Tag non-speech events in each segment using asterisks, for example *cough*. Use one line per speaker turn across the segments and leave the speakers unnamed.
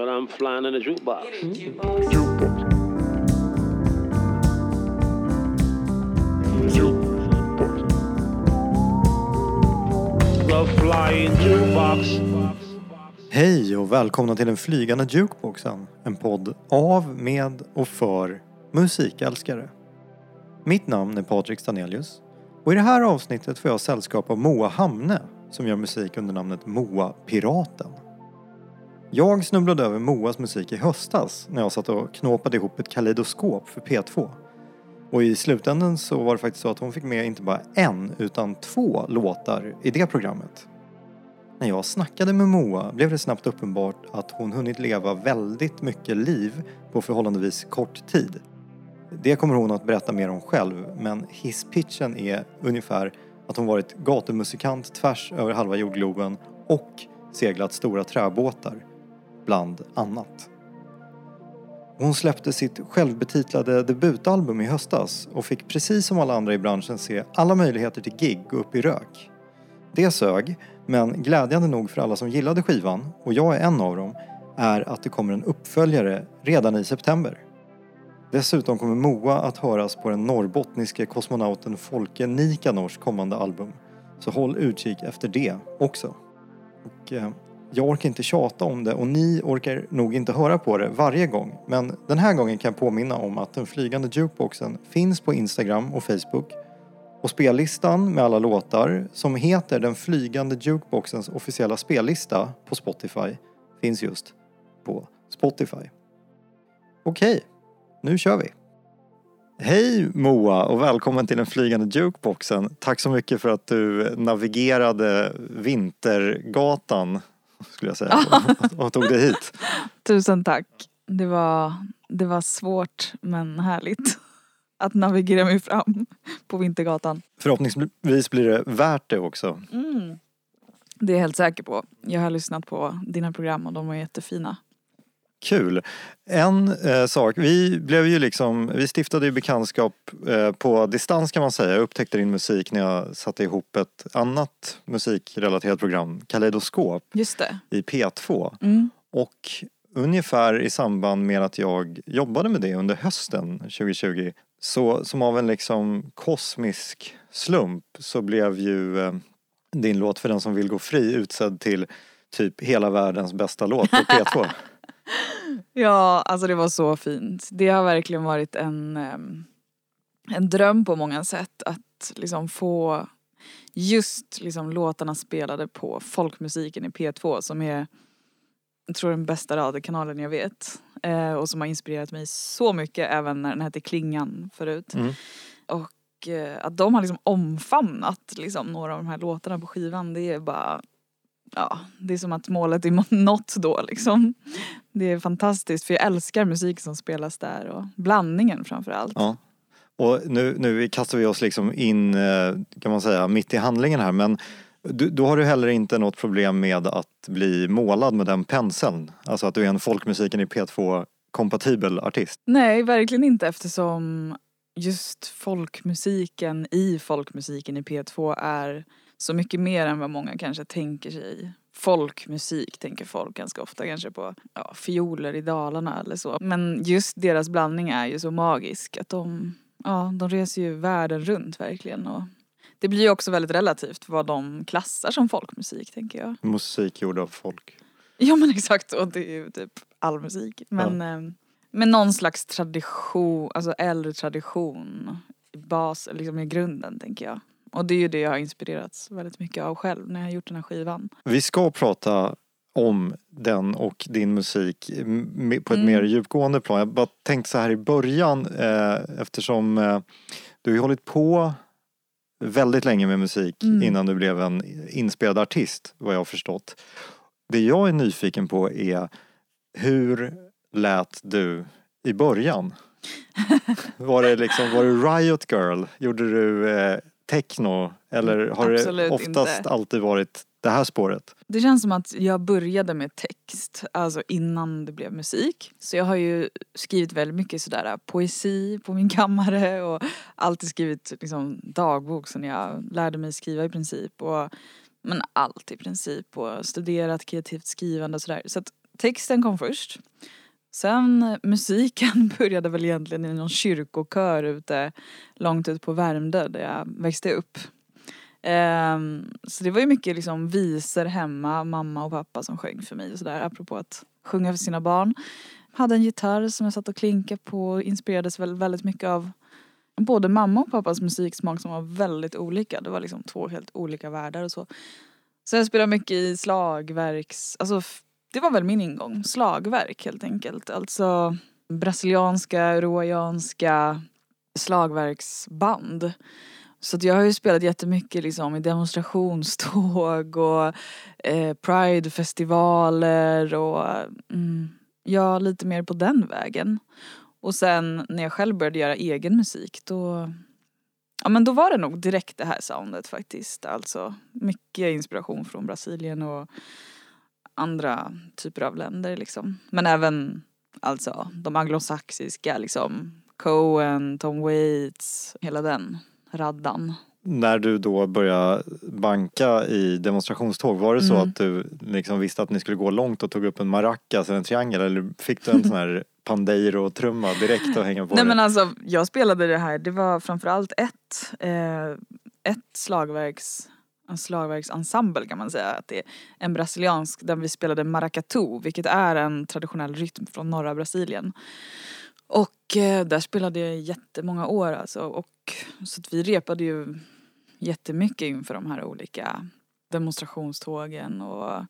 But I'm flying in a jukebox. The flying jukebox.
Hej och välkomna till den flygande jukeboxen. En podd av, med och för musikälskare. Mitt namn är Patrik Stanelius och i det här avsnittet får jag sällskap av Moa Hamne som gör musik under namnet Moa Piraten. Jag snubblade över Moas musik i höstas när jag satt och knåpade ihop ett kaleidoskop för P2. Och i slutändan så var det faktiskt så att hon fick med inte bara en utan två låtar i det programmet. När jag snackade med Moa blev det snabbt uppenbart att hon hunnit leva väldigt mycket liv på förhållandevis kort tid. Det kommer hon att berätta mer om själv men hisspitchen är ungefär att hon varit gatumusikant tvärs över halva jordgloben och seglat stora träbåtar, bland annat. Hon släppte sitt självbetitlade debutalbum i höstas och fick precis som alla andra i branschen se alla möjligheter till gig gå upp i rök. Det sög, men glädjande nog för alla som gillade skivan, och jag är en av dem, är att det kommer en uppföljare redan i september. Dessutom kommer Moa att höras på den norrbottniske kosmonauten Folke Nikanors kommande album. Så håll utkik efter det också. Och, eh, jag orkar inte tjata om det och ni orkar nog inte höra på det varje gång. Men den här gången kan jag påminna om att den flygande jukeboxen finns på Instagram och Facebook. Och spellistan med alla låtar som heter den flygande jukeboxens officiella spellista på Spotify finns just på Spotify. Okej, nu kör vi! Hej Moa och välkommen till den flygande jukeboxen. Tack så mycket för att du navigerade Vintergatan skulle jag säga och, tog dig hit. *laughs*
Tusen tack. Det var, det var svårt men härligt *laughs* att navigera mig fram på Vintergatan.
Förhoppningsvis blir det värt det också.
Mm. Det är jag helt säker på. Jag har lyssnat på dina program och de var jättefina.
Kul. En eh, sak, vi blev ju liksom, vi stiftade ju bekantskap eh, på distans kan man säga. Jag upptäckte din musik när jag satte ihop ett annat musikrelaterat program, Kaleidoskop,
Just det.
i P2.
Mm.
Och ungefär i samband med att jag jobbade med det under hösten 2020 så som av en liksom kosmisk slump så blev ju eh, din låt För den som vill gå fri utsedd till typ hela världens bästa låt på P2. *laughs*
Ja, alltså det var så fint. Det har verkligen varit en, em, en dröm på många sätt att liksom få just liksom låtarna spelade på folkmusiken i P2 som är jag tror den bästa radiokanalen jag vet. Eh, och som har inspirerat mig så mycket även när den hette Klingan förut.
Mm.
Och eh, att de har liksom omfamnat liksom några av de här låtarna på skivan det är bara Ja, det är som att målet är *laughs* nått då liksom. Det är fantastiskt för jag älskar musik som spelas där och blandningen framförallt.
Ja. Och nu, nu kastar vi oss liksom in, eh, kan man säga, mitt i handlingen här men du, då har du heller inte något problem med att bli målad med den penseln? Alltså att du är en folkmusiken i P2 kompatibel artist?
Nej, verkligen inte eftersom just folkmusiken i folkmusiken i P2 är så mycket mer än vad många kanske tänker sig. Folkmusik tänker folk ganska ofta kanske på ja, fioler i Dalarna eller så. Men just deras blandning är ju så magisk att de, ja, de reser ju världen runt verkligen. Och det blir ju också väldigt relativt vad de klassar som folkmusik tänker jag.
Musik gjord av folk.
Ja men exakt och det är ju typ all musik. Men, eh, men någon slags tradition, alltså äldre tradition i bas, liksom i grunden tänker jag. Och det är ju det jag har inspirerats väldigt mycket av själv när jag har gjort den här skivan.
Vi ska prata om den och din musik på ett
Mm.
mer djupgående plan. Jag bara tänkte så här i början eh, eftersom eh, du har hållit på väldigt länge med musik
Mm.
innan du blev en inspelad artist vad jag har förstått. Det jag är nyfiken på är hur lät du i början? *laughs* Var det liksom, var du Riot Girl? Gjorde du eh, techno? Eller har
Absolut
det oftast
inte.
alltid varit det här spåret?
Det känns som att jag började med text, alltså innan det blev musik. Så jag har ju skrivit väldigt mycket sådär poesi på min kammare *laughs* och alltid skrivit liksom dagbok sen jag lärde mig skriva i princip. Och, men allt i princip och studerat kreativt skrivande och sådär. Så att texten kom först. Sen eh, musiken *laughs* började väl egentligen i någon kyrkokör ute långt ut på Värmdö där jag växte upp. Um, så det var ju mycket liksom visor hemma, mamma och pappa som sjöng för mig och sådär apropå att sjunga för sina barn. Hade en gitarr som jag satt och klinkade på och inspirerades väl väldigt mycket av både mamma och pappas musiksmak som var väldigt olika. Det var liksom två helt olika världar och så. Så jag spelade mycket i slagverks, alltså det var väl min ingång, slagverk helt enkelt. Alltså brasilianska, uruguayanska slagverksband. Så att jag har ju spelat jättemycket liksom i demonstrationståg och eh, pridefestivaler och mm, ja, lite mer på den vägen. Och sen när jag själv började göra egen musik då Ja men då var det nog direkt det här soundet faktiskt. Alltså mycket inspiration från Brasilien och andra typer av länder liksom. Men även alltså de anglosaxiska liksom. Cohen, Tom Waits, hela den raddan.
När du då började banka i demonstrationståg, var det så
Mm.
att du liksom visste att ni skulle gå långt och tog upp en maracas eller en triangel eller fick du en sån här *laughs* pandeiro-trumma direkt att hänga på
Nej
dig?
men alltså jag spelade det här, det var framförallt ett, eh, ett slagverks en slagverksensemble kan man säga. Att det är en brasiliansk där vi spelade maracatu vilket är en traditionell rytm från norra Brasilien. Och eh, där spelade jag i jättemånga år alltså och så att vi repade ju jättemycket inför de här olika demonstrationstågen och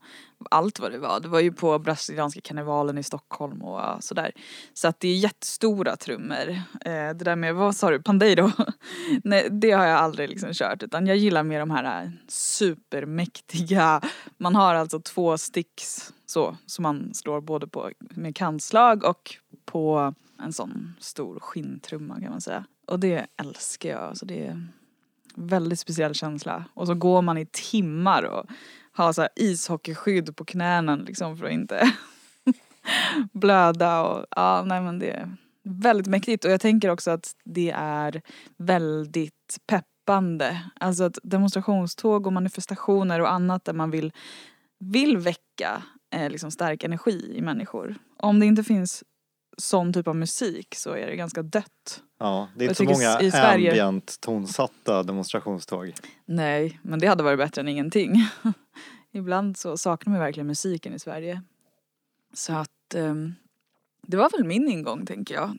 allt vad det var. Det var ju på brasilianska karnevalen i Stockholm och sådär. Så att det är jättestora trummor. Eh, det där med, vad sa du, pandeiro? *laughs* Nej, det har jag aldrig liksom kört utan jag gillar mer de här eh, supermäktiga, man har alltså två sticks så, som man slår både på med kantslag och på en sån stor skinntrumma kan man säga. Och det älskar jag, så det är väldigt speciell känsla. Och så går man i timmar och har så här ishockeyskydd på knäna liksom för att inte *laughs* blöda och ja, nej men det är väldigt mäktigt och jag tänker också att det är väldigt peppande. Alltså att demonstrationståg och manifestationer och annat där man vill, vill väcka eh, liksom stark energi i människor. Om det inte finns sån typ av musik så är det ganska dött.
Ja, det är inte så många
i Sverige-
ambient tonsatta demonstrationståg.
Nej, men det hade varit bättre än ingenting. *laughs* Ibland så saknar man verkligen musiken i Sverige. Så att ehm, det var väl min ingång tänker jag.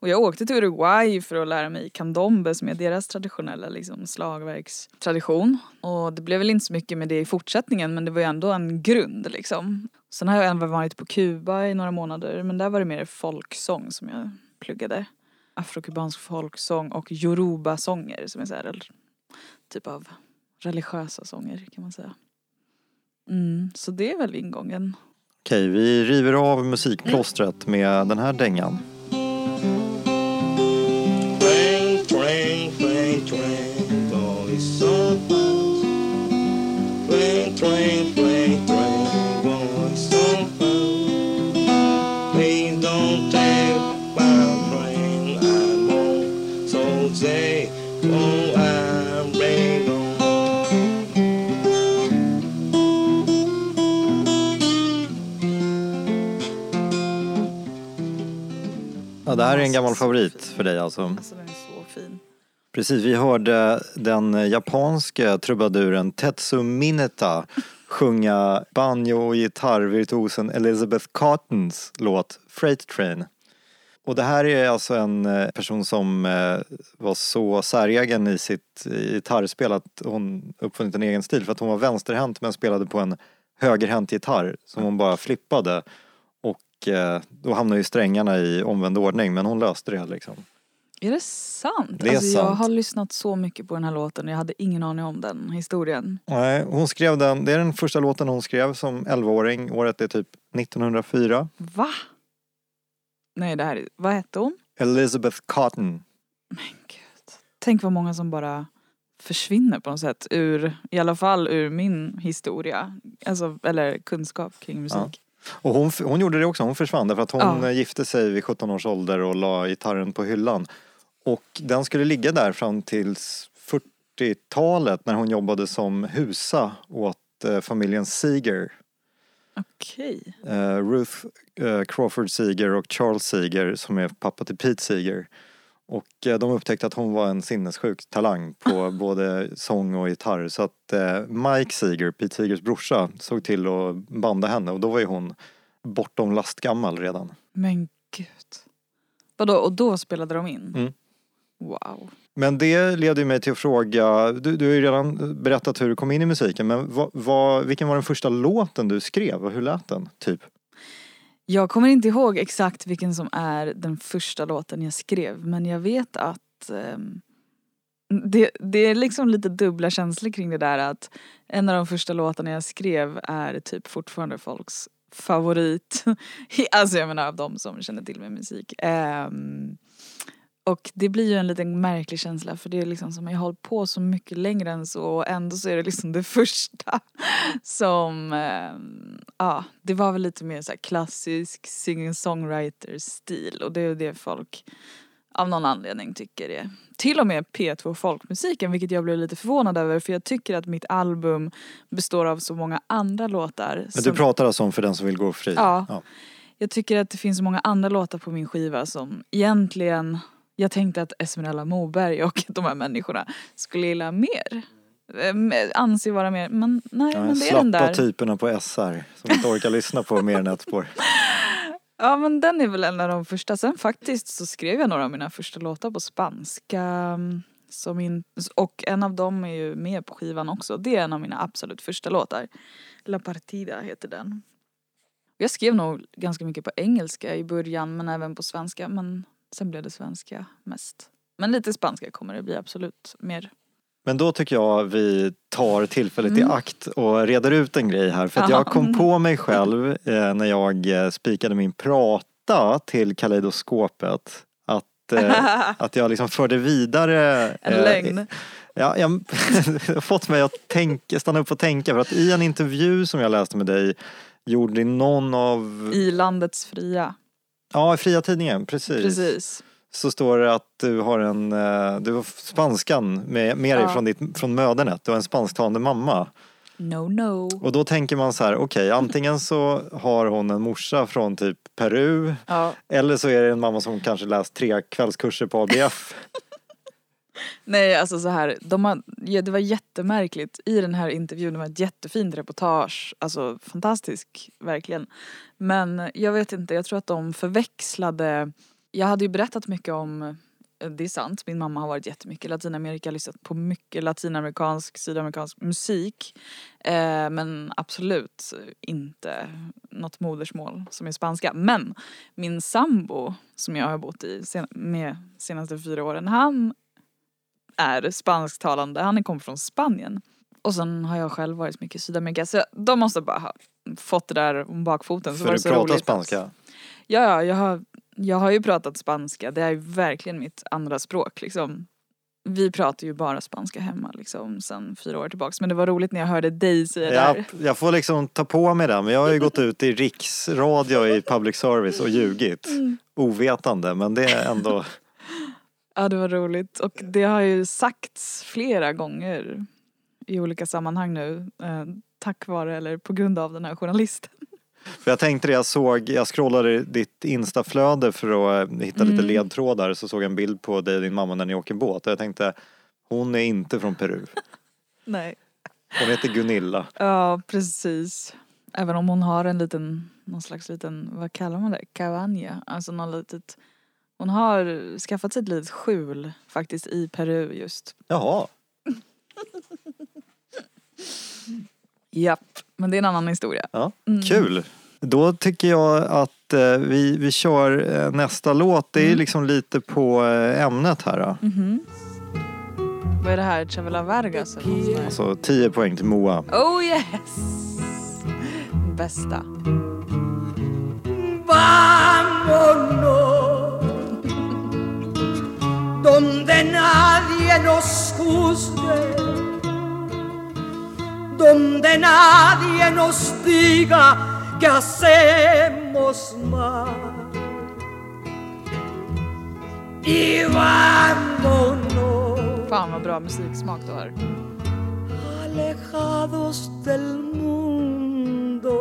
Och jag åkte till Uruguay för att lära mig candombe som är deras traditionella liksom, slagverkstradition. Och det blev väl inte så mycket med det i fortsättningen men det var ju ändå en grund liksom. Sen har jag även varit på Kuba i några månader men där var det mer folksång som jag pluggade. Afrokubansk folksång och yoruba-sånger som är så här, typ av religiösa sånger kan man säga. Mm, så det är väl ingången.
Okej, vi river av musikplåstret med den här dängan. Ja, det här är en gammal favorit för dig alltså.
Alltså den är så fin.
Precis, vi hörde den japanska trubaduren Tetsu Mineta sjunga banjo och gitarrvirtuosen Elizabeth Cottons låt Freight Train. Och det här är alltså en eh, person som eh, var så säregen i sitt gitarrspel att hon uppfunnit en egen stil för att hon var vänsterhänt men spelade på en högerhänt gitarr som hon bara flippade. Och eh, då hamnade ju strängarna i omvänd ordning men hon löste det liksom.
Är det sant?
Det är
alltså, Jag
sant.
har lyssnat så mycket på den här låten och jag hade ingen aning om den historien.
Nej, hon skrev den, det är den första låten hon skrev som 11-åring. Året är typ 1904.
Va? Nej det här är, vad hette hon?
Elizabeth Cotton.
Men gud. Tänk vad många som bara försvinner på något sätt ur, i alla fall ur min historia. Alltså, eller kunskap kring musik.
Ja. Och hon, hon gjorde det också, hon försvann därför att hon
Ja.
eh, gifte sig vid 17 års ålder och la gitarren på hyllan. Och den skulle ligga där fram tills 40-talet när hon jobbade som husa åt eh, familjen Seeger.
Okej.
Eh, Ruth Crawford Seeger och Charles Seeger som är pappa till Pete Seeger. Och eh, de upptäckte att hon var en sinnessjuk talang på *laughs* både sång och gitarr så att eh, Mike Seeger, Pete Seegers brorsa, såg till att banda henne och då var ju hon bortom lastgammal redan.
Men gud. Vadå, och då spelade de in?
Mm.
Wow.
Men det leder mig till att fråga, du, du har ju redan berättat hur du kom in i musiken men vad, vad, vilken var den första låten du skrev och hur lät den? Typ?
Jag kommer inte ihåg exakt vilken som är den första låten jag skrev men jag vet att eh, det, det är liksom lite dubbla känslor kring det där att en av de första låtarna jag skrev är typ fortfarande folks favorit. *laughs* alltså jag menar av de som känner till min musik. Ehm, och det blir ju en liten märklig känsla för det är liksom som jag har hållit på så mycket längre än så och ändå så är det liksom *laughs* det första som, ehm, ja det var väl lite mer så klassisk singer-songwriter stil och det är det folk av någon anledning tycker är till och med P2 folkmusiken vilket jag blev lite förvånad över för jag tycker att mitt album består av så många andra låtar.
Men
som-
du pratar alltså om För den som vill gå fri?
Ja. Jag tycker att det finns så många andra låtar på min skiva som egentligen jag tänkte att Esmerella Moberg och *laughs* de här människorna skulle gilla mer. Ehm, Anse vara mer, men nej
Ja,
men det är den
slappa
där.
typerna på SR som inte orkar lyssna på mer än ett spår. *laughs*
Ja men den är väl en av de första. Sen faktiskt så skrev jag några av mina första låtar på spanska. mm, Som in, och en av dem är ju med på skivan också. Det är en av mina absolut första låtar. La Partida heter den. Jag skrev nog ganska mycket på engelska i början men även på svenska. Men sen blev det svenska mest. Men lite spanska kommer det bli absolut mer.
Men då tycker jag vi tar tillfället
Mm.
i akt och reder ut en grej här. För att
Ja.
jag kom på mig själv eh, när jag eh, spikade min prata till kaleidoskopet. Att, eh, *laughs* att jag liksom förde vidare...
En
eh,
lögn.
Ja, jag *laughs* har fått mig att tänka, stanna upp och tänka. För att i en intervju som jag läste med dig gjorde någon av...
I landets fria.
Ja, i Fria Tidningen, precis.
Precis.
Så står det att du har en, eh, du har spanskan med, med dig
Ja.
från, ditt, från mödernet. Du har en spansktalande mamma.
No no.
Och då tänker man så här, okej antingen så har hon en morsa från typ Peru
Ja.
eller så är det en mamma som kanske läst tre kvällskurser på ABF. *laughs*
Nej alltså så här, de har, ja, det var jättemärkligt i den här intervjun, det var ett jättefint reportage, alltså fantastisk verkligen. Men jag vet inte, jag tror att de förväxlade, jag hade ju berättat mycket om det är sant, min mamma har varit jättemycket i Latinamerika, lyssnat på mycket latinamerikansk, sydamerikansk musik. Eh, men absolut inte något modersmål som är spanska. Men min sambo som jag har bott i sen, med senaste fyra åren, han är spansktalande, han kommer från Spanien. Och sen har jag själv varit mycket i Sydamerika så de måste bara ha fått det där om bakfoten. Så
För
var
du pratar
roligt.
spanska.
Ja, ja, jag har, jag har ju pratat spanska, det är ju verkligen mitt andra språk liksom. Vi pratar ju bara spanska hemma liksom sen fyra år tillbaks men det var roligt när jag hörde dig säga det
Jag,
där.
jag får liksom ta på mig det men jag har ju gått ut i riksradio i public service och ljugit.
Mm.
Ovetande men det är ändå
Ja det var roligt och det har ju sagts flera gånger i olika sammanhang nu eh, tack vare eller på grund av den här journalisten.
För jag tänkte det, jag såg, jag scrollade ditt instaflöde för att eh, hitta lite
Mm.
ledtrådar så såg jag en bild på dig och din mamma när ni åker båt och jag tänkte hon är inte från Peru. *laughs*
Nej.
Hon heter Gunilla.
Ja precis. Även om hon har en liten, någon slags liten, vad kallar man det? Cabaña. Alltså någon litet, hon har skaffat sig ett litet skjul faktiskt i Peru just.
Jaha. *laughs*
Japp. Men det är en annan historia.
Ja,
Mm.
kul. Då tycker jag att eh, vi, vi kör eh, nästa låt. Det är
Mm.
liksom lite på eh, ämnet här. Då.
Mhm. Vad är det här? Chavela Vargas eller?
Alltså 10 poäng till Moa.
Oh yes! Bästa.
Vámonos donde nadie nos juzgue, donde nadie nos diga que hacemos mal. Y vámonos
Fan vad bra musiksmak du har.
alejados del mundo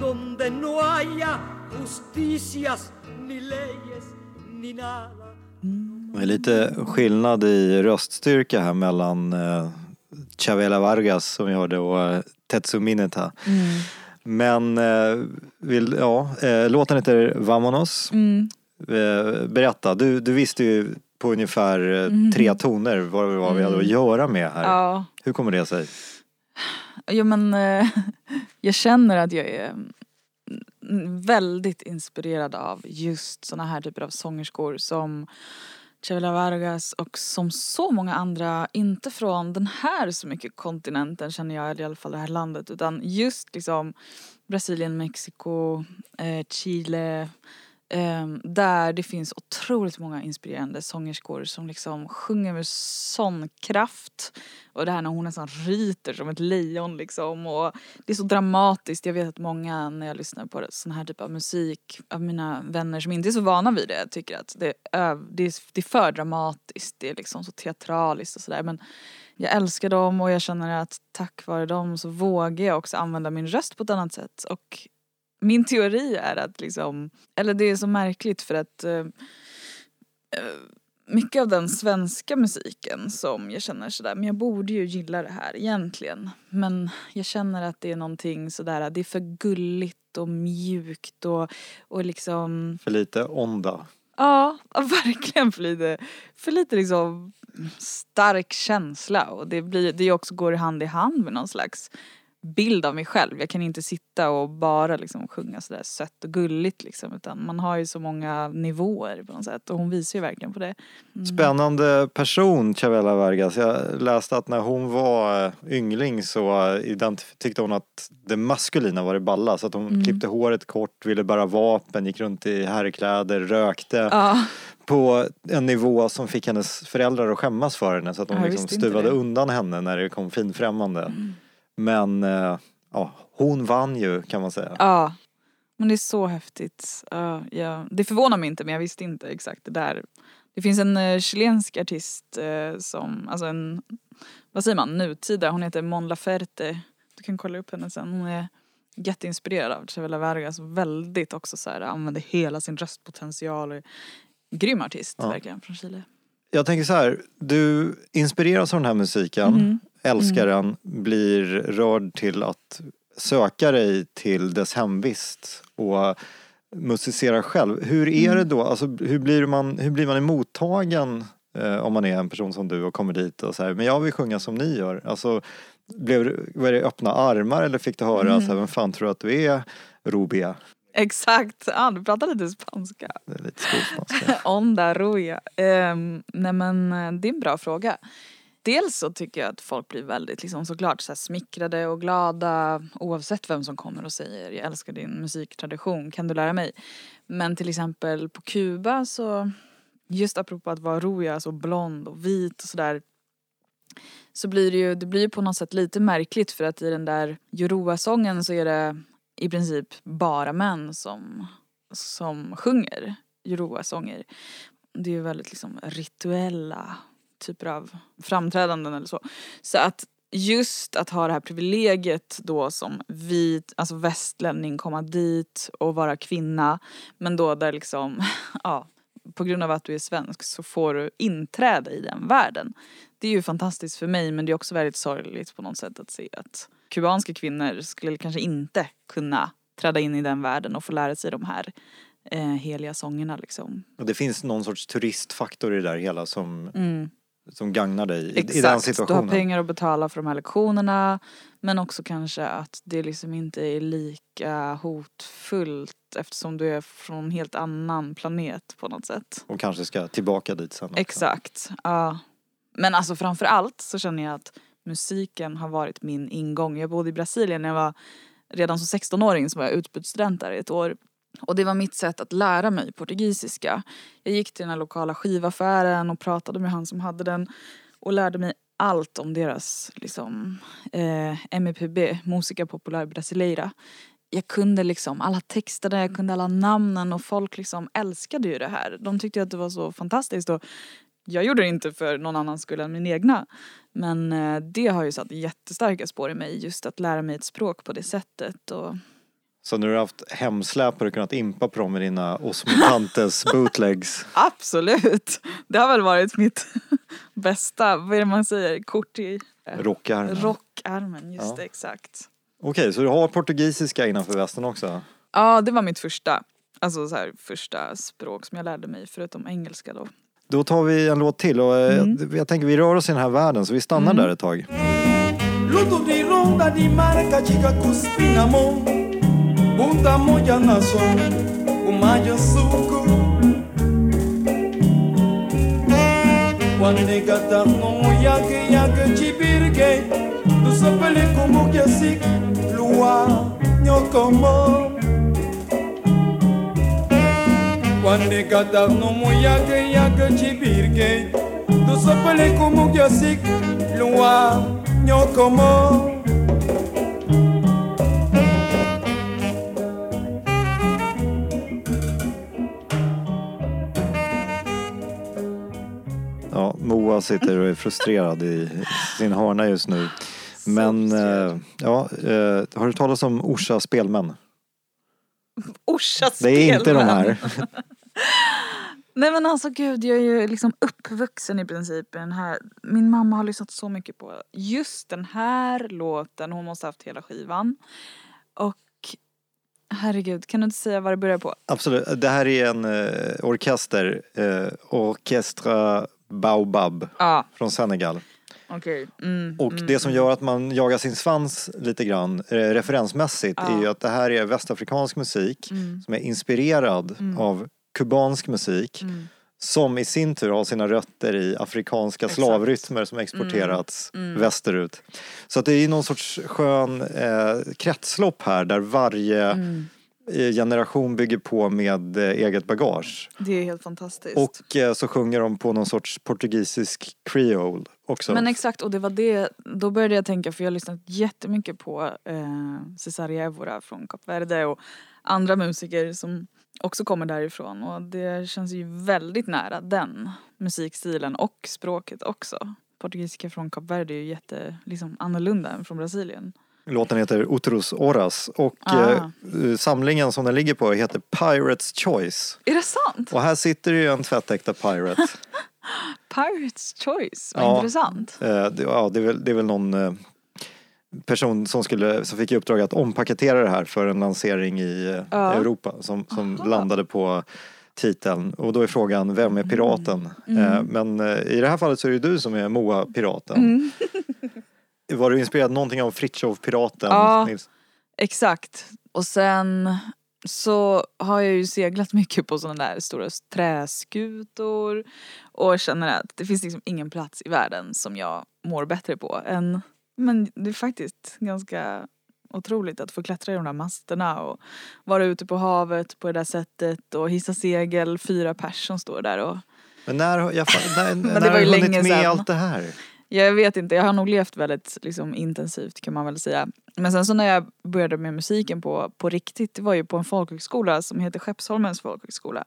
donde no haya justicias ni leyes ni nada.
Det är lite skillnad i röststyrka här mellan eh, Chavela Vargas som vi hörde och eh, Tetsu Mineta. Men eh, vill, ja, eh, låten heter Vamonos.
Mm.
Eh, berätta, du, du visste ju på ungefär eh, tre toner vad, vad vi hade att göra med här.
Mm. Ja.
Hur kommer det sig?
Jo men eh, *laughs* jag känner att jag är mm, väldigt inspirerad av just såna här typer av sångerskor som Chavela Vargas och som så många andra, inte från den här så mycket kontinenten känner jag, eller i alla fall det här landet, utan just liksom Brasilien, Mexiko, eh, Chile, Ehm, där det finns otroligt många inspirerande sångerskor som liksom sjunger med sån kraft. Och det här när hon nästan ryter som ett lejon liksom. Och det är så dramatiskt. Jag vet att många när jag lyssnar på sån här typ av musik av mina vänner som inte är så vana vid det tycker att det är, öv- det är, det är för dramatiskt. Det är liksom så teatraliskt och sådär. Men jag älskar dem och jag känner att tack vare dem så vågar jag också använda min röst på ett annat sätt. Och min teori är att liksom, eller det är så märkligt för att eh, eh, mycket av den svenska musiken som jag känner sådär, men jag borde ju gilla det här egentligen. Men jag känner att det är någonting sådär, det är för gulligt och mjukt och, och liksom
För lite onda.
Ja, *laughs* verkligen för lite, för lite liksom stark känsla och det blir, det också går hand i hand med någon slags bild av mig själv. Jag kan inte sitta och bara liksom sjunga sådär sött och gulligt liksom utan man har ju så många nivåer på något sätt och hon visar ju verkligen på det.
Spännande person, Chavela Vargas. Jag läste att när hon var eh, yngling så tyckte hon att det maskulina var det balla. Så att hon klippte håret kort, ville bära vapen, gick runt i herrkläder, rökte.
Ja,
På en nivå som fick hennes föräldrar att skämmas för henne. Så att
jag
liksom stuvade undan henne när det kom finfrämmande. Men eh, ja, hon vann ju kan man säga.
ja. Men det är så häftigt. Ja, ja. Det förvånar mig inte men jag visste inte exakt det där. Det finns en uh, chilensk artist eh, som, alltså en, vad säger man, nutida, hon heter Mon Laferte. Du kan kolla upp henne sen. Hon är jätteinspirerad av Chavela Vargas. Väldigt också så här, använder hela sin röstpotential. Grym artist
Ja.
verkligen från Chile.
Jag tänker så här, du inspireras av den här musiken,
Mhm.
Älskar den, blir rörd till att söka dig till dess hemvist och musicera själv. Hur är det då, alltså hur blir man, hur blir man emottagen eh, om man är en person som du och kommer dit och säger men jag vill sjunga som ni gör. Alltså, blev, var det öppna armar eller fick du höra så här, vem fan tror du att du är Rubia?
Exakt, ja, du pratar lite spanska.
Det är lite skolspanska. *laughs*
Onda Ruja. Um, nej men eh, det är en bra fråga. Dels så tycker jag att folk blir väldigt liksom såklart så här smickrade och glada oavsett vem som kommer och säger jag älskar din musiktradition, kan du lära mig? Men till exempel på Kuba så, just apropå att vara roja, så alltså blond och vit och sådär så blir det ju, det blir ju på något sätt lite märkligt för att i den där Yoruba-sången så är det i princip bara män som, som sjunger Yoruba-sånger. Det är ju väldigt liksom rituella typer av framträdanden eller så. Så att just att ha det här privilegiet då som vit, alltså västlänning, komma dit och vara kvinna. Men då där liksom, *laughs* ja, på grund av att du är svensk så får du inträde i den världen. Det är ju fantastiskt för mig men det är också väldigt sorgligt på något sätt att se att kubanska kvinnor skulle kanske inte kunna träda in i den världen och få lära sig de här eh, heliga sångerna liksom.
Och det finns någon sorts turistfaktor i det där hela som,
Mm.
Som gagnar dig i,
Exakt,
i den
du har
situationen.
pengar att betala för de här lektionerna men också kanske att det liksom inte är lika hotfullt eftersom du är från en helt annan planet på något sätt.
Och kanske ska tillbaka dit sen också.
Exakt, ja. Men alltså framför allt så känner jag att musiken har varit min ingång. Jag bodde i Brasilien när jag var redan som 16-åring så var jag utbytesstudent där i ett år. Och det var mitt sätt att lära mig portugisiska. Jag gick till den här lokala skivaffären och pratade med han som hade den och lärde mig allt om deras liksom, eh, MPB, Musica Popular Brasileira. Jag kunde liksom alla texterna, jag kunde alla namnen och folk liksom älskade ju det här. De tyckte att det var så fantastiskt och jag gjorde det inte för någon annans skull än min egna. Men eh, det har ju satt jättestarka spår i mig just att lära mig ett språk på det sättet och
så du har haft hemsläp du kunnat impa på dem med dina Osmotantes *laughs* bootlegs.
Absolut! Det har väl varit mitt *laughs* bästa, vad är det man säger, kort i eh,
Rockarmen.
rockarmen. Just
Ja.
det, exakt.
Okej, så du har portugisiska innanför västen också?
Ja, det var mitt första. Alltså så här, första språk som jag lärde mig förutom engelska då.
Då tar vi en låt till och eh,
Mm.
jag tänker vi rör oss i den här världen så vi stannar där ett tag.
Bunda moja na so Umaja suku. Wande gata no yake yake chibirge Tu sapele como que asik Lua nyokomo Wande gata no yake yake chibirge Tu sapele como que asik Lua nyokomo
Ja, Moa sitter och är frustrerad i sin hörna just nu. Men eh, ja, eh, har du talat om Orsa spelmän?
Orsa
Det är inte de
spelmän.
här. *laughs*
Nej men alltså gud, jag är ju liksom uppvuxen i princip i den här. Min mamma har lyssnat så mycket på just den här låten. Hon måste ha haft hela skivan. Och herregud, kan du inte säga vad det börjar på?
Absolut. Det här är en eh, orkester, eh, Orchestra Baobab
Ja,
från Senegal.
okej. Mm,
Och
mm,
det som gör att man jagar sin svans lite grann eh, referensmässigt
Ja.
är ju att det här är västafrikansk musik
Mm.
som är inspirerad
Mm.
av kubansk musik
Mm.
som i sin tur har sina rötter i afrikanska
Exakt.
slavrytmer som exporterats
Mm.
västerut. Så att det är någon sorts skön eh, kretslopp här där varje
Mm.
Generation bygger på med eh, eget bagage.
Det är helt fantastiskt.
Och eh, så sjunger de på någon sorts portugisisk creole också.
Men exakt, och det var det, då började jag tänka för jag har lyssnat jättemycket på eh, Cesaria Evora från Kap Verde och andra musiker som också kommer därifrån och det känns ju väldigt nära den musikstilen och språket också. Portugisiska från Kap Verde är ju jätte, liksom annorlunda än från Brasilien.
Låten heter Outros Horas och
Ah.
eh, samlingen som den ligger på heter Pirates Choice.
Är det sant?
Och här sitter ju en tvättäkta pirate. *laughs*
Pirates Choice, vad
Ja.
intressant.
Eh, det, ja, det, är väl, det är väl någon eh, person som, skulle, som fick i uppdrag att ompaketera det här för en lansering i eh,
Ja.
Europa som, som
Aha.
landade på titeln. Och då är frågan, vem är piraten?
Mm.
Eh, men eh, i det här fallet så är det du som är Moa-piraten.
Mm. *laughs*
Var du inspirerad någonting av Fritiof-piraten?
Ja.
Nils?
Exakt. Och sen så har jag ju seglat *laughs* mycket på sådana där stora träskutor och känner att det finns liksom ingen plats i världen som jag mår bättre på än men det är faktiskt ganska otroligt att få klättra i de där masterna och vara ute på havet på det där sättet och hissa segel, fyra pers som står där och
Men när, har- jag, när, *laughs* när
det var
har du hunnit med
sedan.
allt det här?
Jag vet inte, jag har nog levt väldigt liksom, intensivt kan man väl säga. Men sen så när jag började med musiken på, på riktigt, det var ju på en folkhögskola som heter Skeppsholmens folkhögskola.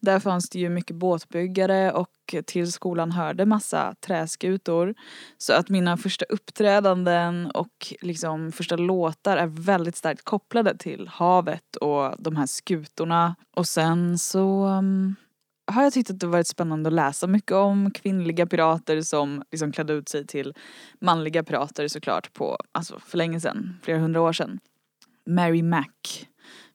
Där fanns det ju mycket båtbyggare och till skolan hörde massa träskutor. Så att mina första uppträdanden och liksom första låtar är väldigt starkt kopplade till havet och de här skutorna. Och sen så um, har jag tyckt att det varit spännande att läsa mycket om kvinnliga pirater som liksom klädde ut sig till manliga pirater såklart på, alltså för länge sedan, flera hundra år sedan. Mary Mac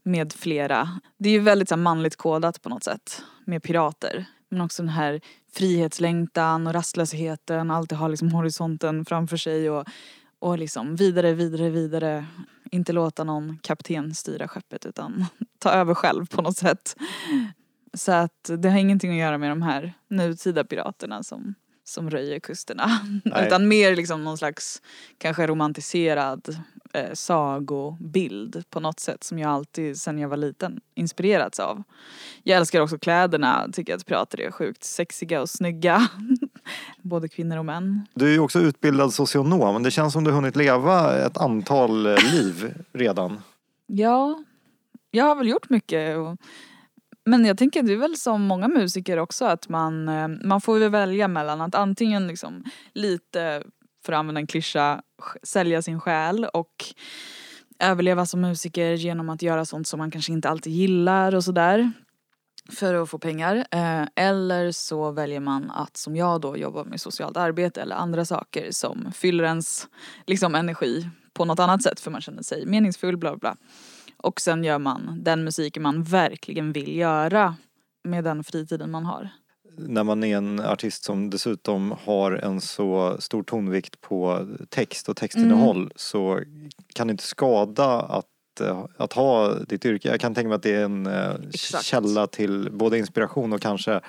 med flera. Det är ju väldigt så här, manligt kodat på något sätt med pirater. Men också den här frihetslängtan och rastlösheten, alltid ha liksom horisonten framför sig och, och liksom vidare, vidare, vidare. Inte låta någon kapten styra skeppet utan ta över själv på något sätt. Så att det har ingenting att göra med de här nutida piraterna som, som röjer kusterna.
Nej.
Utan mer liksom någon slags kanske romantiserad eh, sagobild på något sätt som jag alltid sen jag var liten inspirerats av. Jag älskar också kläderna, tycker att pirater är sjukt sexiga och snygga. *laughs* Både kvinnor och män.
Du är ju också utbildad socionom, men det känns som du hunnit leva ett antal eh, liv redan.
Ja, jag har väl gjort mycket. Och, men jag tänker det är väl som många musiker också att man, eh, man får väl välja mellan att antingen liksom lite, för att använda en klyscha, sälja sin själ och överleva som musiker genom att göra sånt som man kanske inte alltid gillar och sådär. För att få pengar. Eh, eller så väljer man att som jag då jobba med socialt arbete eller andra saker som fyller ens liksom, energi på något annat sätt för man känner sig meningsfull bla bla bla. Och sen gör man den musiken man verkligen vill göra med den fritiden man har.
När man är en artist som dessutom har en så stor tonvikt på text och textinnehåll
Mm.
så kan det inte skada att, eh, att ha ditt yrke. Jag kan tänka mig att det är en eh,
Exakt.
källa till både inspiration och kanske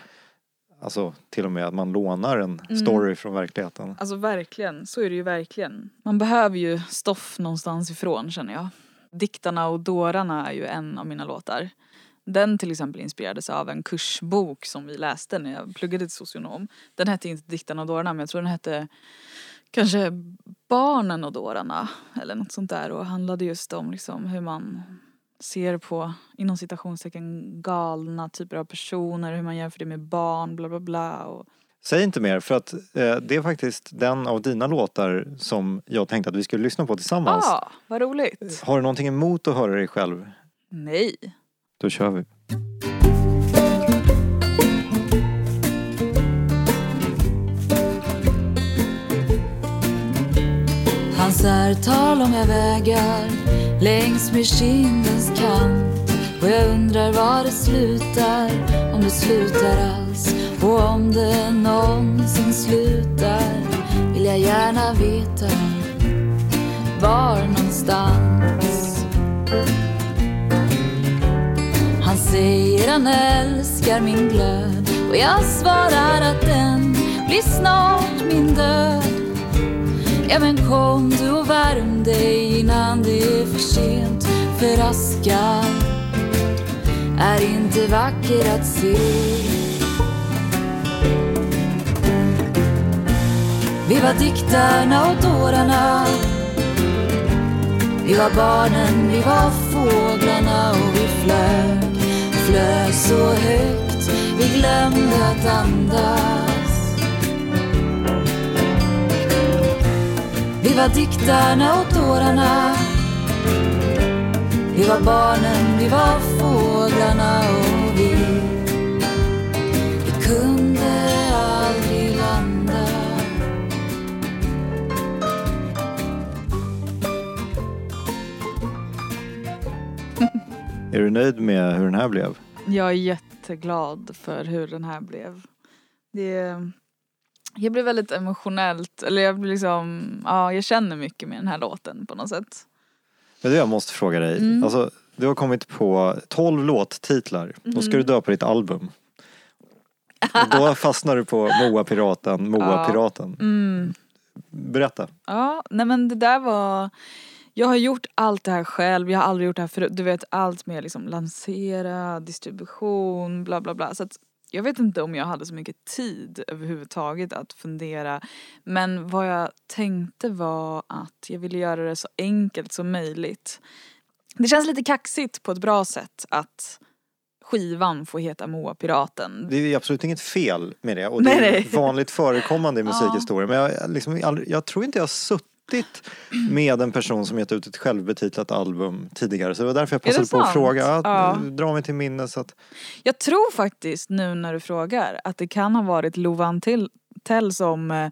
Alltså till och med att man lånar en
Mm.
story från verkligheten.
Alltså verkligen, så är det ju verkligen. Man behöver ju stoff någonstans ifrån känner jag. Diktarna och dårarna är ju en av mina låtar. Den till exempel inspirerades av en kursbok som vi läste när jag pluggade till socionom. Den hette inte Diktarna och dårarna men jag tror den hette kanske Barnen och dårarna eller något sånt där och handlade just om liksom hur man ser på inom citationstecken galna typer av personer, hur man jämför det med barn, bla bla bla och
Säg inte mer för att eh, det är faktiskt den av dina låtar som jag tänkte att vi skulle lyssna på tillsammans.
ah, vad roligt!
Har du någonting emot att höra dig själv?
Nej.
Då kör vi.
Hans är tar långa vägar längs med kindens kant och jag undrar var det slutar, om det slutar alls och om det någonsin slutar vill jag gärna veta var någonstans. Han säger han älskar min glöd och jag svarar att den blir snart min död. Ja men kom du och värm dig innan det är för sent För askan är inte vacker att se Vi var diktarna och dårarna. Vi var barnen, vi var fåglarna och vi flög Flög så högt vi glömde att andas. Vi var diktarna och dårarna. Vi var barnen, vi var fåglarna och
Är du nöjd med hur den här blev?
Jag är jätteglad för hur den här blev. Det, jag blev väldigt emotionellt, eller jag blir liksom, ja jag känner mycket med den här låten på något sätt.
Men det jag måste fråga dig.
Mm.
Alltså, du har kommit på 12 låttitlar. Då ska du
Mm.
döpa ditt album. Och då *laughs* fastnar du på Moa Piraten, Moa
Ja.
Piraten.
Mm.
Berätta.
Ja, nej men det där var Jag har gjort allt det här själv, jag har aldrig gjort det här förut. Du vet allt med liksom lansera, distribution, bla bla bla. Så att jag vet inte om jag hade så mycket tid överhuvudtaget att fundera. Men vad jag tänkte var att jag ville göra det så enkelt som möjligt. Det känns lite kaxigt på ett bra sätt att skivan får heta Moa Piraten.
Det är absolut inget fel med det och
Nej,
det är
nej.
vanligt förekommande i *laughs* musikhistorien. Men jag, liksom, jag tror inte jag har suttit med en person som gett ut ett självbetitlat album tidigare. Så det var därför jag passade på att fråga. Ja,
Ja.
Dra mig till minnes att
Jag tror faktiskt nu när du frågar att det kan ha varit Lovan Tell Tell som, eh,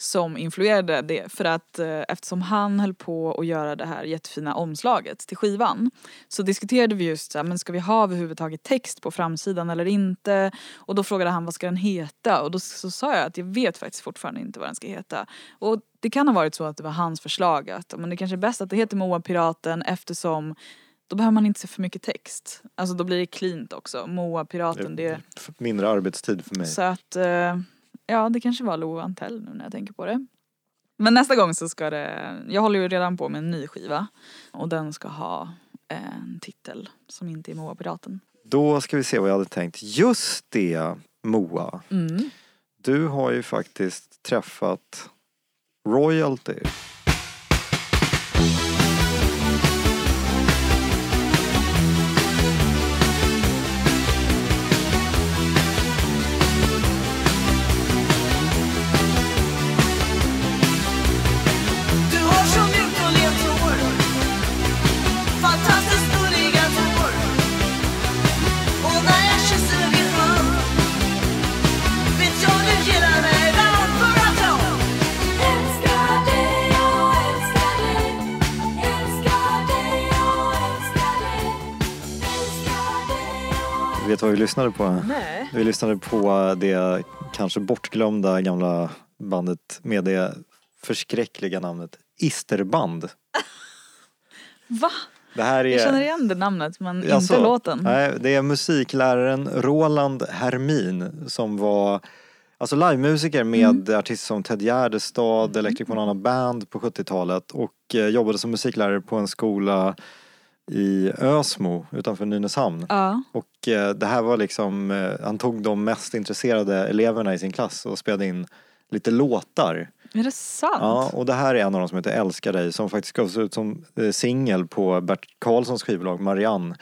som influerade det. För att eh, eftersom han höll på att göra det här jättefina omslaget till skivan så diskuterade vi just så men ska vi ha överhuvudtaget text på framsidan eller inte? Och då frågade han vad ska den heta? Och då så sa jag att jag vet faktiskt fortfarande inte vad den ska heta. Och det kan ha varit så att det var hans förslag att men det kanske är bäst att det heter Moa Piraten eftersom då behöver man inte se för mycket text. Alltså då blir det cleant också. Moa Piraten, det är
f- mindre arbetstid för mig.
så att, eh, ja det kanske var Lo Antell nu när jag tänker på det. Men nästa gång så ska det, jag håller ju redan på med en ny skiva. Och den ska ha en titel som inte är Moa Piraten.
Då ska vi se vad jag hade tänkt. Just det, Moa.
Mm.
Du har ju faktiskt träffat royalty. Vet du vad vi lyssnade på?
Nej.
Vi lyssnade på det kanske bortglömda gamla bandet med det förskräckliga namnet Isterband. *laughs*
Va?
Det här är...
Jag känner igen det namnet men
Alltså,
inte låten.
Nej, det är musikläraren Roland Hermin som var Alltså livemusiker med
Mm.
artister som Ted Gärdestad, Electric Banana Band på 70-talet och eh, jobbade som musiklärare på en skola i Ösmo utanför Nynäshamn.
Ja.
Och eh, det här var liksom, eh, han tog de mest intresserade eleverna i sin klass och spelade in lite låtar.
Är det sant?
Ja, och det här är en av dem som heter Älskar dig som faktiskt gavs ut som eh, singel på Bert Karlssons skivbolag Marianne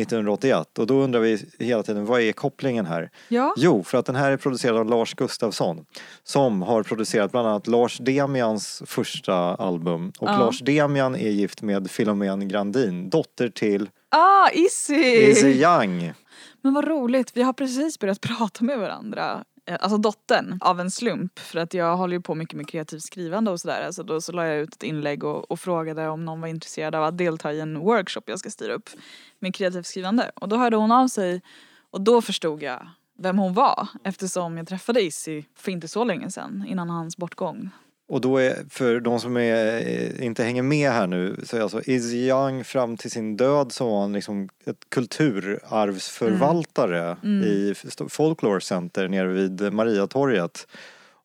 1981. Och då undrar vi hela tiden, vad är kopplingen här?
Ja.
Jo, för att den här är producerad av Lars Gustafsson som har producerat bland annat Lars Demians första album. Och
Ja.
Lars Demian är gift med Philomene Grandin, dotter till
Ah, Izzy!
Izzy Young.
Men vad roligt, vi har precis börjat *laughs* prata med varandra. Eh, alltså dottern, av en slump. För att jag håller ju på mycket med kreativt skrivande och sådär. Alltså då så la jag ut ett inlägg och, och frågade om någon var intresserad av att delta i en workshop jag ska styra upp med kreativt skrivande. Och då hörde hon av sig och då förstod jag vem hon var. Eftersom jag träffade Izzy för inte så länge sedan, innan hans bortgång.
Och då är, för de som är, eh, inte hänger med här nu, så är alltså Izzy Young fram till sin död så var han liksom ett kulturarvsförvaltare
Mm.
i Folklore Center nere vid Mariatorget.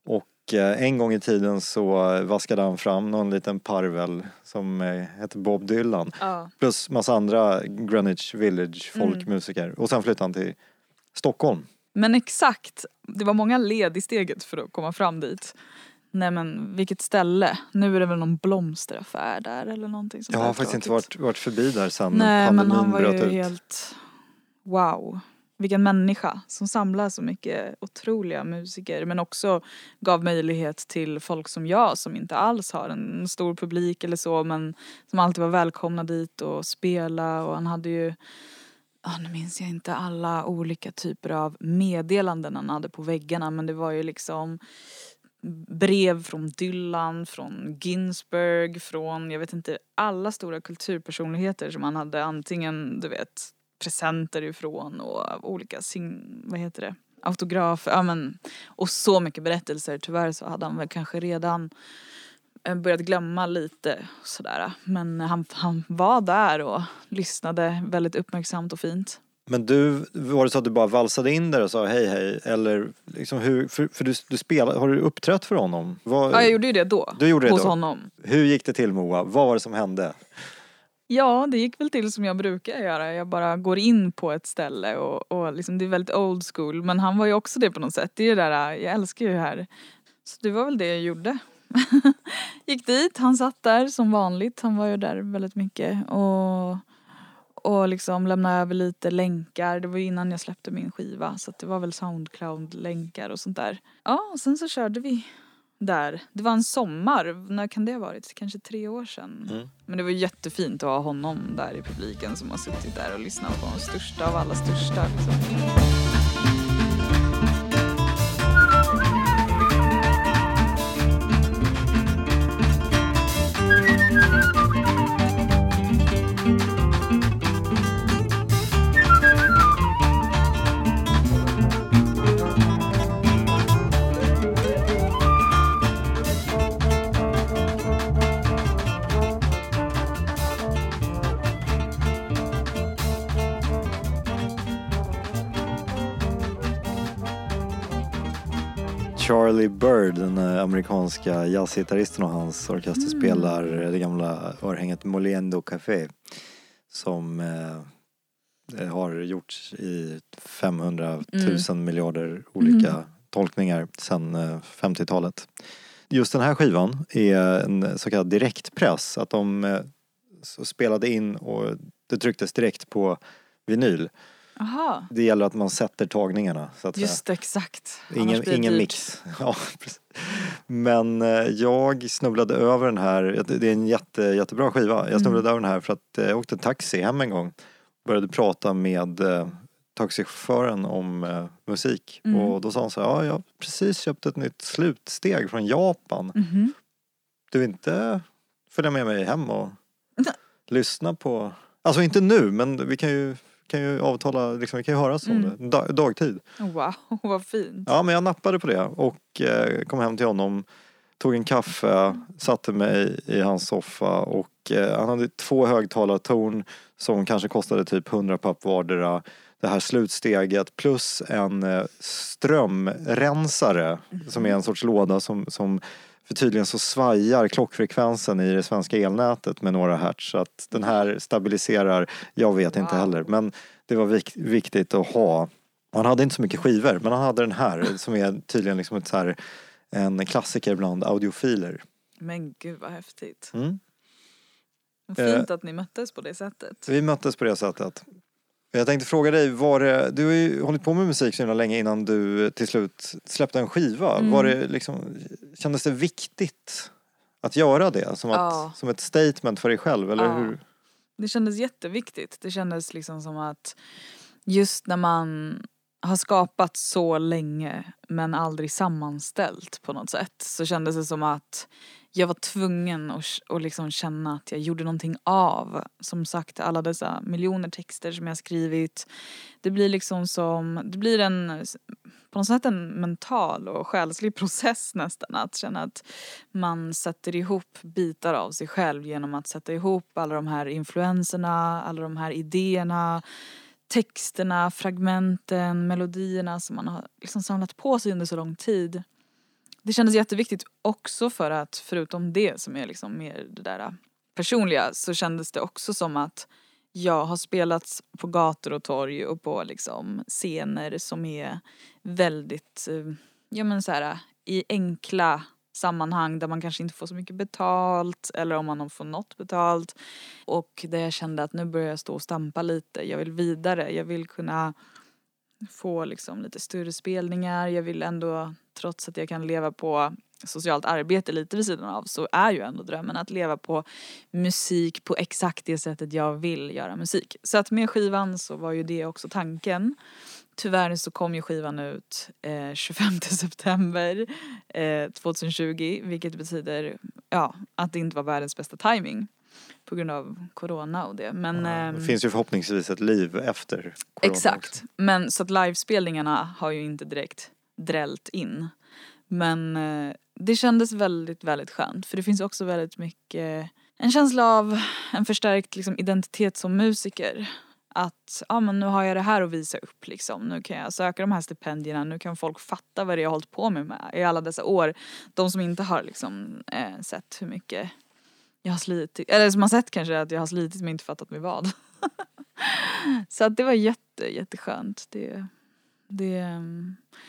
Och eh, en gång i tiden så vaskade han fram någon liten parvel som eh, hette Bob Dylan.
Ja.
Plus massa andra Greenwich Village
Mm.
folkmusiker. Och sen flyttade han till Stockholm.
Men exakt, det var många led i steget för att komma fram dit. Nej men vilket ställe. Nu är det väl någon blomsteraffär där eller någonting sånt
Jag har faktiskt inte varit, varit förbi där sen
Nej men han var ju
ut.
helt wow. Vilken människa som samlar så mycket otroliga musiker men också gav möjlighet till folk som jag som inte alls har en stor publik eller så men som alltid var välkomna dit och spela och han hade ju Ja, nu minns jag inte alla olika typer av meddelanden han hade på väggarna men det var ju liksom brev från Dylan, från Ginsberg, från jag vet inte alla stora kulturpersonligheter som han hade antingen du vet presenter ifrån och olika sing, vad heter det, autografer, ja men och så mycket berättelser. Tyvärr så hade han väl kanske redan eh, börjat glömma lite sådär men han, han var där och lyssnade väldigt uppmärksamt och fint.
Men du, var det så att du bara valsade in där och sa hej hej? Eller liksom hur, för, för du, du spelar, har du uppträtt för honom? Vad,
Ja jag gjorde ju det då.
Du gjorde det
hos
då?
honom.
Hur gick det till Moa? Vad var det som hände?
Ja, det gick väl till som jag brukar göra. Jag bara går in på ett ställe och, och liksom, det är väldigt old school. Men han var ju också det på något sätt. Det är det där, jag älskar ju det här. Så det var väl det jag gjorde. *laughs* gick dit, han satt där som vanligt. Han var ju där väldigt mycket. Och, och liksom lämnade över lite länkar. Det var innan jag släppte min skiva. Så det var väl Soundcloud-länkar och sånt där. Ja, och sen så körde vi där. Det var en sommar, när kan det ha varit? Kanske tre år sedan.
Mm.
Men det var jättefint att ha honom där i publiken som har suttit där och lyssnat på de största av alla största. Liksom.
Charlie Bird, den eh, amerikanska jazzgitarristen och hans orkester
Mm.
spelar eh, det gamla örhänget Moliendo Café som eh, har gjorts i 500 000
Mm.
miljarder olika
Mm.
tolkningar sedan eh, 50-talet. Just den här skivan är en så kallad direktpress, att de eh, spelade in och det trycktes direkt på vinyl.
Aha,
Det gäller att man sätter tagningarna så att säga.
just exakt. Annars
Ingen,
blir det
ingen
dyrt.
mix. *laughs* Ja, precis. Men eh, jag snubblade över den här, det är en jätte, jättebra skiva.
Mm.
Jag snubblade över den här för att eh, jag åkte taxi hem en gång. Började prata med eh, taxichauffören om musik.
Mm.
Och då sa han så här, ja jag har precis köpt ett nytt slutsteg från Japan.
Mhm.
Du vill inte följa med mig hem och *laughs* lyssna på, alltså inte nu men vi kan ju kan ju avtala, liksom, vi kan ju höras om
Mm.
det. Da, dagtid.
Wow, *laughs* vad fint.
Ja men jag nappade på det och eh, kom hem till honom. Tog en kaffe, satte mig i hans soffa och eh, han hade två högtalartorn som kanske kostade typ 100 papp vardera. Det här slutsteget plus en eh, strömrensare som är en sorts låda som, som för tydligen så svajar klockfrekvensen i det svenska elnätet med några hertz. Så att den här stabiliserar, jag vet inte
Wow.
heller. Men det var vik- viktigt att ha. Han hade inte så mycket skivor men han hade den här *laughs* som är tydligen liksom ett så här, en klassiker bland audiofiler.
Men gud vad häftigt.
Mm.
Vad
Eh.
fint att ni möttes på det sättet.
Vi möttes på det sättet. Jag tänkte fråga dig, var det, du har ju hållit på med musik så himla länge innan du till slut släppte en skiva.
Mm.
Var det liksom, kändes det viktigt att göra det? Som, att,
Ja.
som ett statement för dig själv eller
Ja.
hur?
Det kändes jätteviktigt. Det kändes liksom som att just när man har skapat så länge men aldrig sammanställt på något sätt så kändes det som att jag var tvungen att, att liksom känna att jag gjorde någonting av. Som sagt alla dessa miljoner texter som jag skrivit. Det blir liksom som, det blir en på något sätt en mental och själslig *laughs* process nästan att känna att man sätter ihop bitar av sig själv genom att sätta ihop alla de här influenserna, alla de här idéerna, texterna, fragmenten, melodierna som man har liksom samlat på sig under så lång tid. Det kändes jätteviktigt också för att förutom det som är liksom mer det där äh, personliga så kändes det också som att jag har spelats på gator och torg och på liksom scener som är väldigt, äh, ja men så här äh, i enkla sammanhang där man kanske inte får så mycket betalt eller om man får något betalt. Och där jag kände att nu börjar jag stå och stampa lite, jag vill vidare, jag vill kunna få liksom lite större spelningar, jag vill ändå, trots att jag kan leva på socialt arbete lite vid sidan av så är ju ändå drömmen att leva på musik på exakt det sättet jag vill göra musik. Så att med skivan så var ju det också tanken. Tyvärr så kom ju skivan ut eh, 25 *laughs* september eh, 2020 vilket betyder ja, att det inte var världens bästa timing på grund av corona och det. Men,
det
ehm,
finns ju förhoppningsvis ett liv efter corona
Exakt.
också.
Men så att livespelningarna har ju inte direkt drällt in. Men eh, det kändes väldigt, väldigt skönt. För det finns också väldigt mycket en känsla av en förstärkt liksom, identitet som musiker. Att ja, men nu har jag det här att visa upp liksom. Nu kan jag söka de här stipendierna. Nu kan folk fatta vad det är jag har hållit på med, med i alla dessa år. De som inte har liksom, eh, sett hur mycket jag har slitit. Eller som har sett kanske att jag har slitit men inte fattat med vad. *laughs* Så att det var jätte, jätteskönt. Det, det,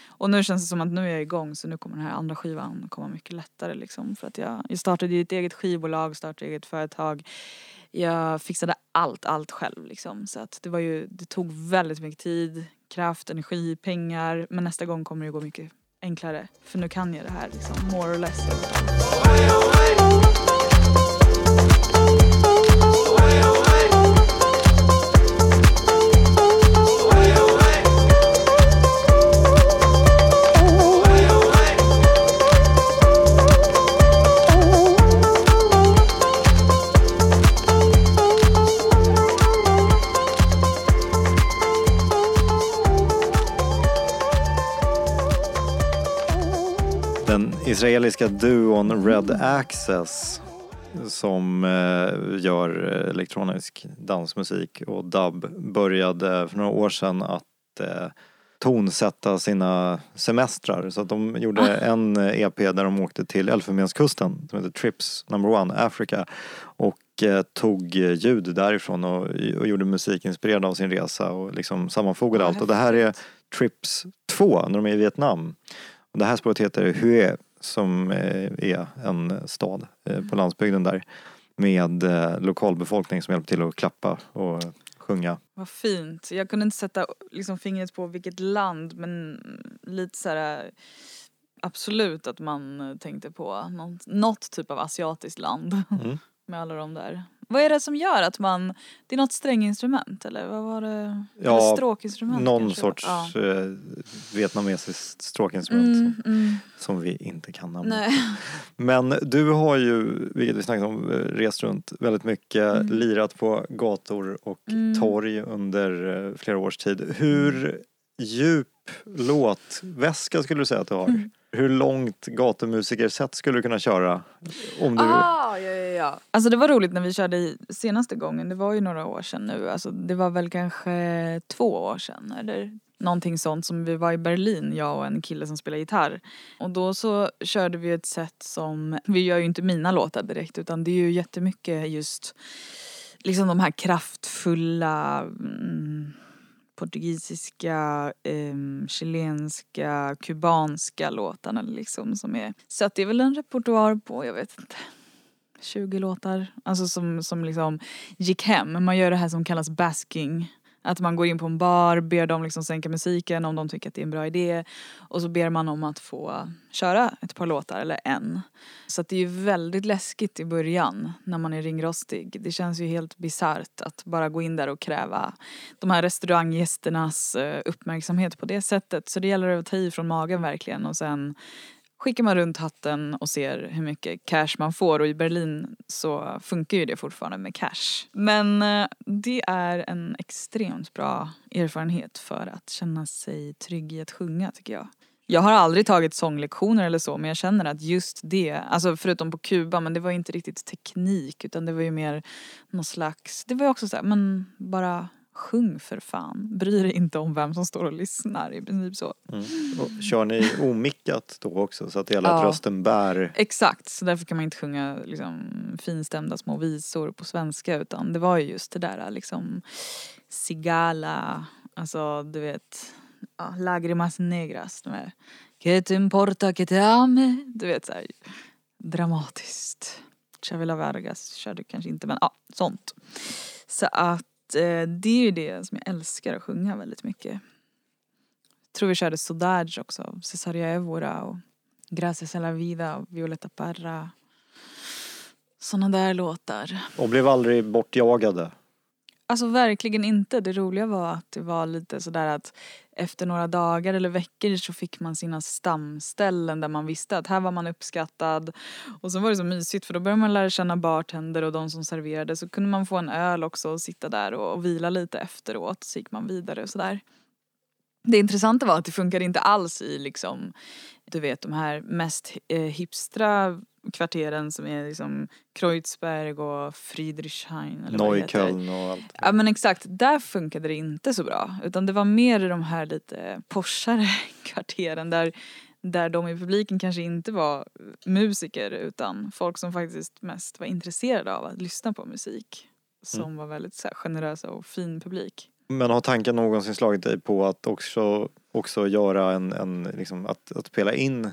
och nu känns det som att nu är jag igång så nu kommer den här andra skivan komma mycket lättare liksom. För att jag, jag startade ju ett eget skivbolag, startade eget företag. Jag fixade allt, allt själv liksom. Så att det var ju, det tog väldigt mycket tid, kraft, energi, pengar. Men nästa gång kommer det gå mycket enklare. För nu kan jag det här liksom, more or less.
Israeliska duon Red Access som eh, gör elektronisk dansmusik och dub började för några år sedan att eh, tonsätta sina semestrar. Så att de gjorde en eh, EP där de åkte till Elfenbenskusten som heter Trips Number One Africa och eh, tog eh, ljud därifrån och, och gjorde musik inspirerad av sin resa och liksom sammanfogade allt. Och det här är. Trips 2 när de är i Vietnam. Och det här spåret heter Hue som eh, är en stad eh, på landsbygden där med eh, lokalbefolkning som hjälper till att klappa och sjunga.
Vad fint. Jag kunde inte sätta liksom, fingret på vilket land men lite så här absolut att man tänkte på något, något typ av asiatiskt land
Mm. *laughs*
med alla de där Vad är det som gör att man, det är något stränginstrument eller vad var det?
Ja,
eller stråkinstrument
Någon
kanske?
sorts
Ja.
eh, vietnamesiskt stråkinstrument
Mm, mm.
som vi inte kan namnet.
Nej. *laughs*
Men du har ju, vilket vi snackade om, eh, rest runt väldigt mycket, lirat på gator och
Mm.
torg under eh, flera års tid. Hur djup låtväska skulle du säga att du har?
Mm.
Hur långt gatumusikersätt skulle du kunna köra? Om du...
Ah, ja, ja, ja. Alltså det var roligt när vi körde senaste gången, det var ju några år sedan nu. Alltså det var väl kanske två år sedan eller någonting sånt som vi var i Berlin, jag och en kille som spelar gitarr. Och då så körde vi ett sätt som, vi gör ju inte mina låtar direkt utan det är ju jättemycket just liksom de här kraftfulla mm, portugisiska, um, chilenska, kubanska låtarna liksom som är. Så att det är väl en repertoar på, jag vet inte, 20 låtar. Alltså som, som liksom gick hem. Man gör det här som kallas basking. Att man går in på en bar, ber dem liksom sänka musiken om de tycker att det är en bra idé. Och så ber man om att få köra ett par låtar eller en. Så att det är ju väldigt läskigt i början när man är ringrostig. Det känns ju helt bisarrt att bara gå in där och kräva de här restauranggästernas eh, uppmärksamhet på det sättet. Så det gäller att ta i från magen verkligen och sen skickar man runt hatten och ser hur mycket cash man får och i Berlin så funkar ju det fortfarande med cash. Men eh, det är en extremt bra erfarenhet för att känna sig trygg i att sjunga tycker jag. Jag har aldrig tagit sånglektioner eller så men jag känner att just det, alltså förutom på Kuba men det var inte riktigt teknik utan det var ju mer någon slags, det var ju också så här, men bara sjung för fan. Bry dig inte om vem som står och lyssnar i princip så.
Mm. Och kör ni omickat då också så att att
Ja.
rösten bär?
Exakt, så därför kan man inte sjunga liksom, finstämda små visor på svenska utan det var ju just det där liksom Sigala, alltså du vet ja, Lagrimas negras, de här Que te importa que te ame, du vet såhär dramatiskt. Chavela Vargas körde kanske inte men ja, sånt. Så att eh, det är ju det som jag älskar att sjunga väldigt mycket. Jag tror vi körde Sodage också, Cesaria Evora och Gracias a la vida, och Violeta Parra. Såna där låtar.
Och blev aldrig bortjagade?
Alltså verkligen inte. Det roliga var att det var lite sådär att efter några dagar eller veckor så fick man sina stamställen där man visste att här var man uppskattad. Och så var det så mysigt för då började man lära känna bartender och de som serverade. Så kunde man få en öl också och sitta där och, och vila lite efteråt. Så gick man vidare och sådär. Det intressanta var att det funkade inte alls i liksom, du vet de här mest eh, hipstra kvarteren som är liksom Kreuzberg och Friedrichshain eller.
Neukölln och allt?
Ja men exakt, där funkade det inte så bra. Utan det var mer i de här lite poschare *laughs* kvarteren där, där de i publiken kanske inte var musiker utan folk som faktiskt mest var intresserade av att lyssna på musik. Som var väldigt så här, generösa och fin publik.
Men har tanken någonsin slagit dig på att också, också göra en, en liksom, att, att spela in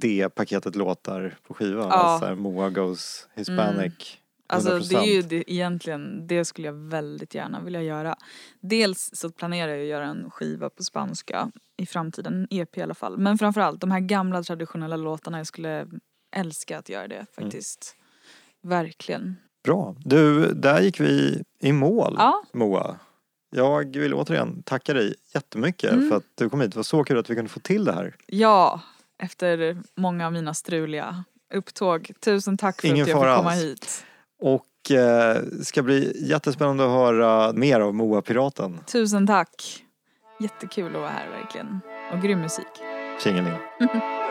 det paketet låtar på skiva?
Ja.
Alltså Moa Goes Hispanic.
Alltså det är
100%.
ju det, egentligen, det skulle jag väldigt gärna vilja göra. Dels så planerar jag att göra en skiva på spanska i framtiden, en EP i alla fall. Men framförallt de här gamla traditionella låtarna, jag skulle älska att göra det faktiskt. Verkligen.
Bra. Du, där gick vi i mål
Ja.
Moa. Jag vill återigen tacka dig jättemycket
Mm.
för att du kom hit. Det var så kul att vi kunde få till det här.
Ja, efter många av mina struliga upptåg. Tusen tack för
Ingen
att jag fick komma
alls.
hit.
Och eh, ska bli jättespännande att höra mer av Moa Piraten.
Tusen tack. Jättekul att vara här verkligen. Och grym musik.
Tjingeling. *laughs*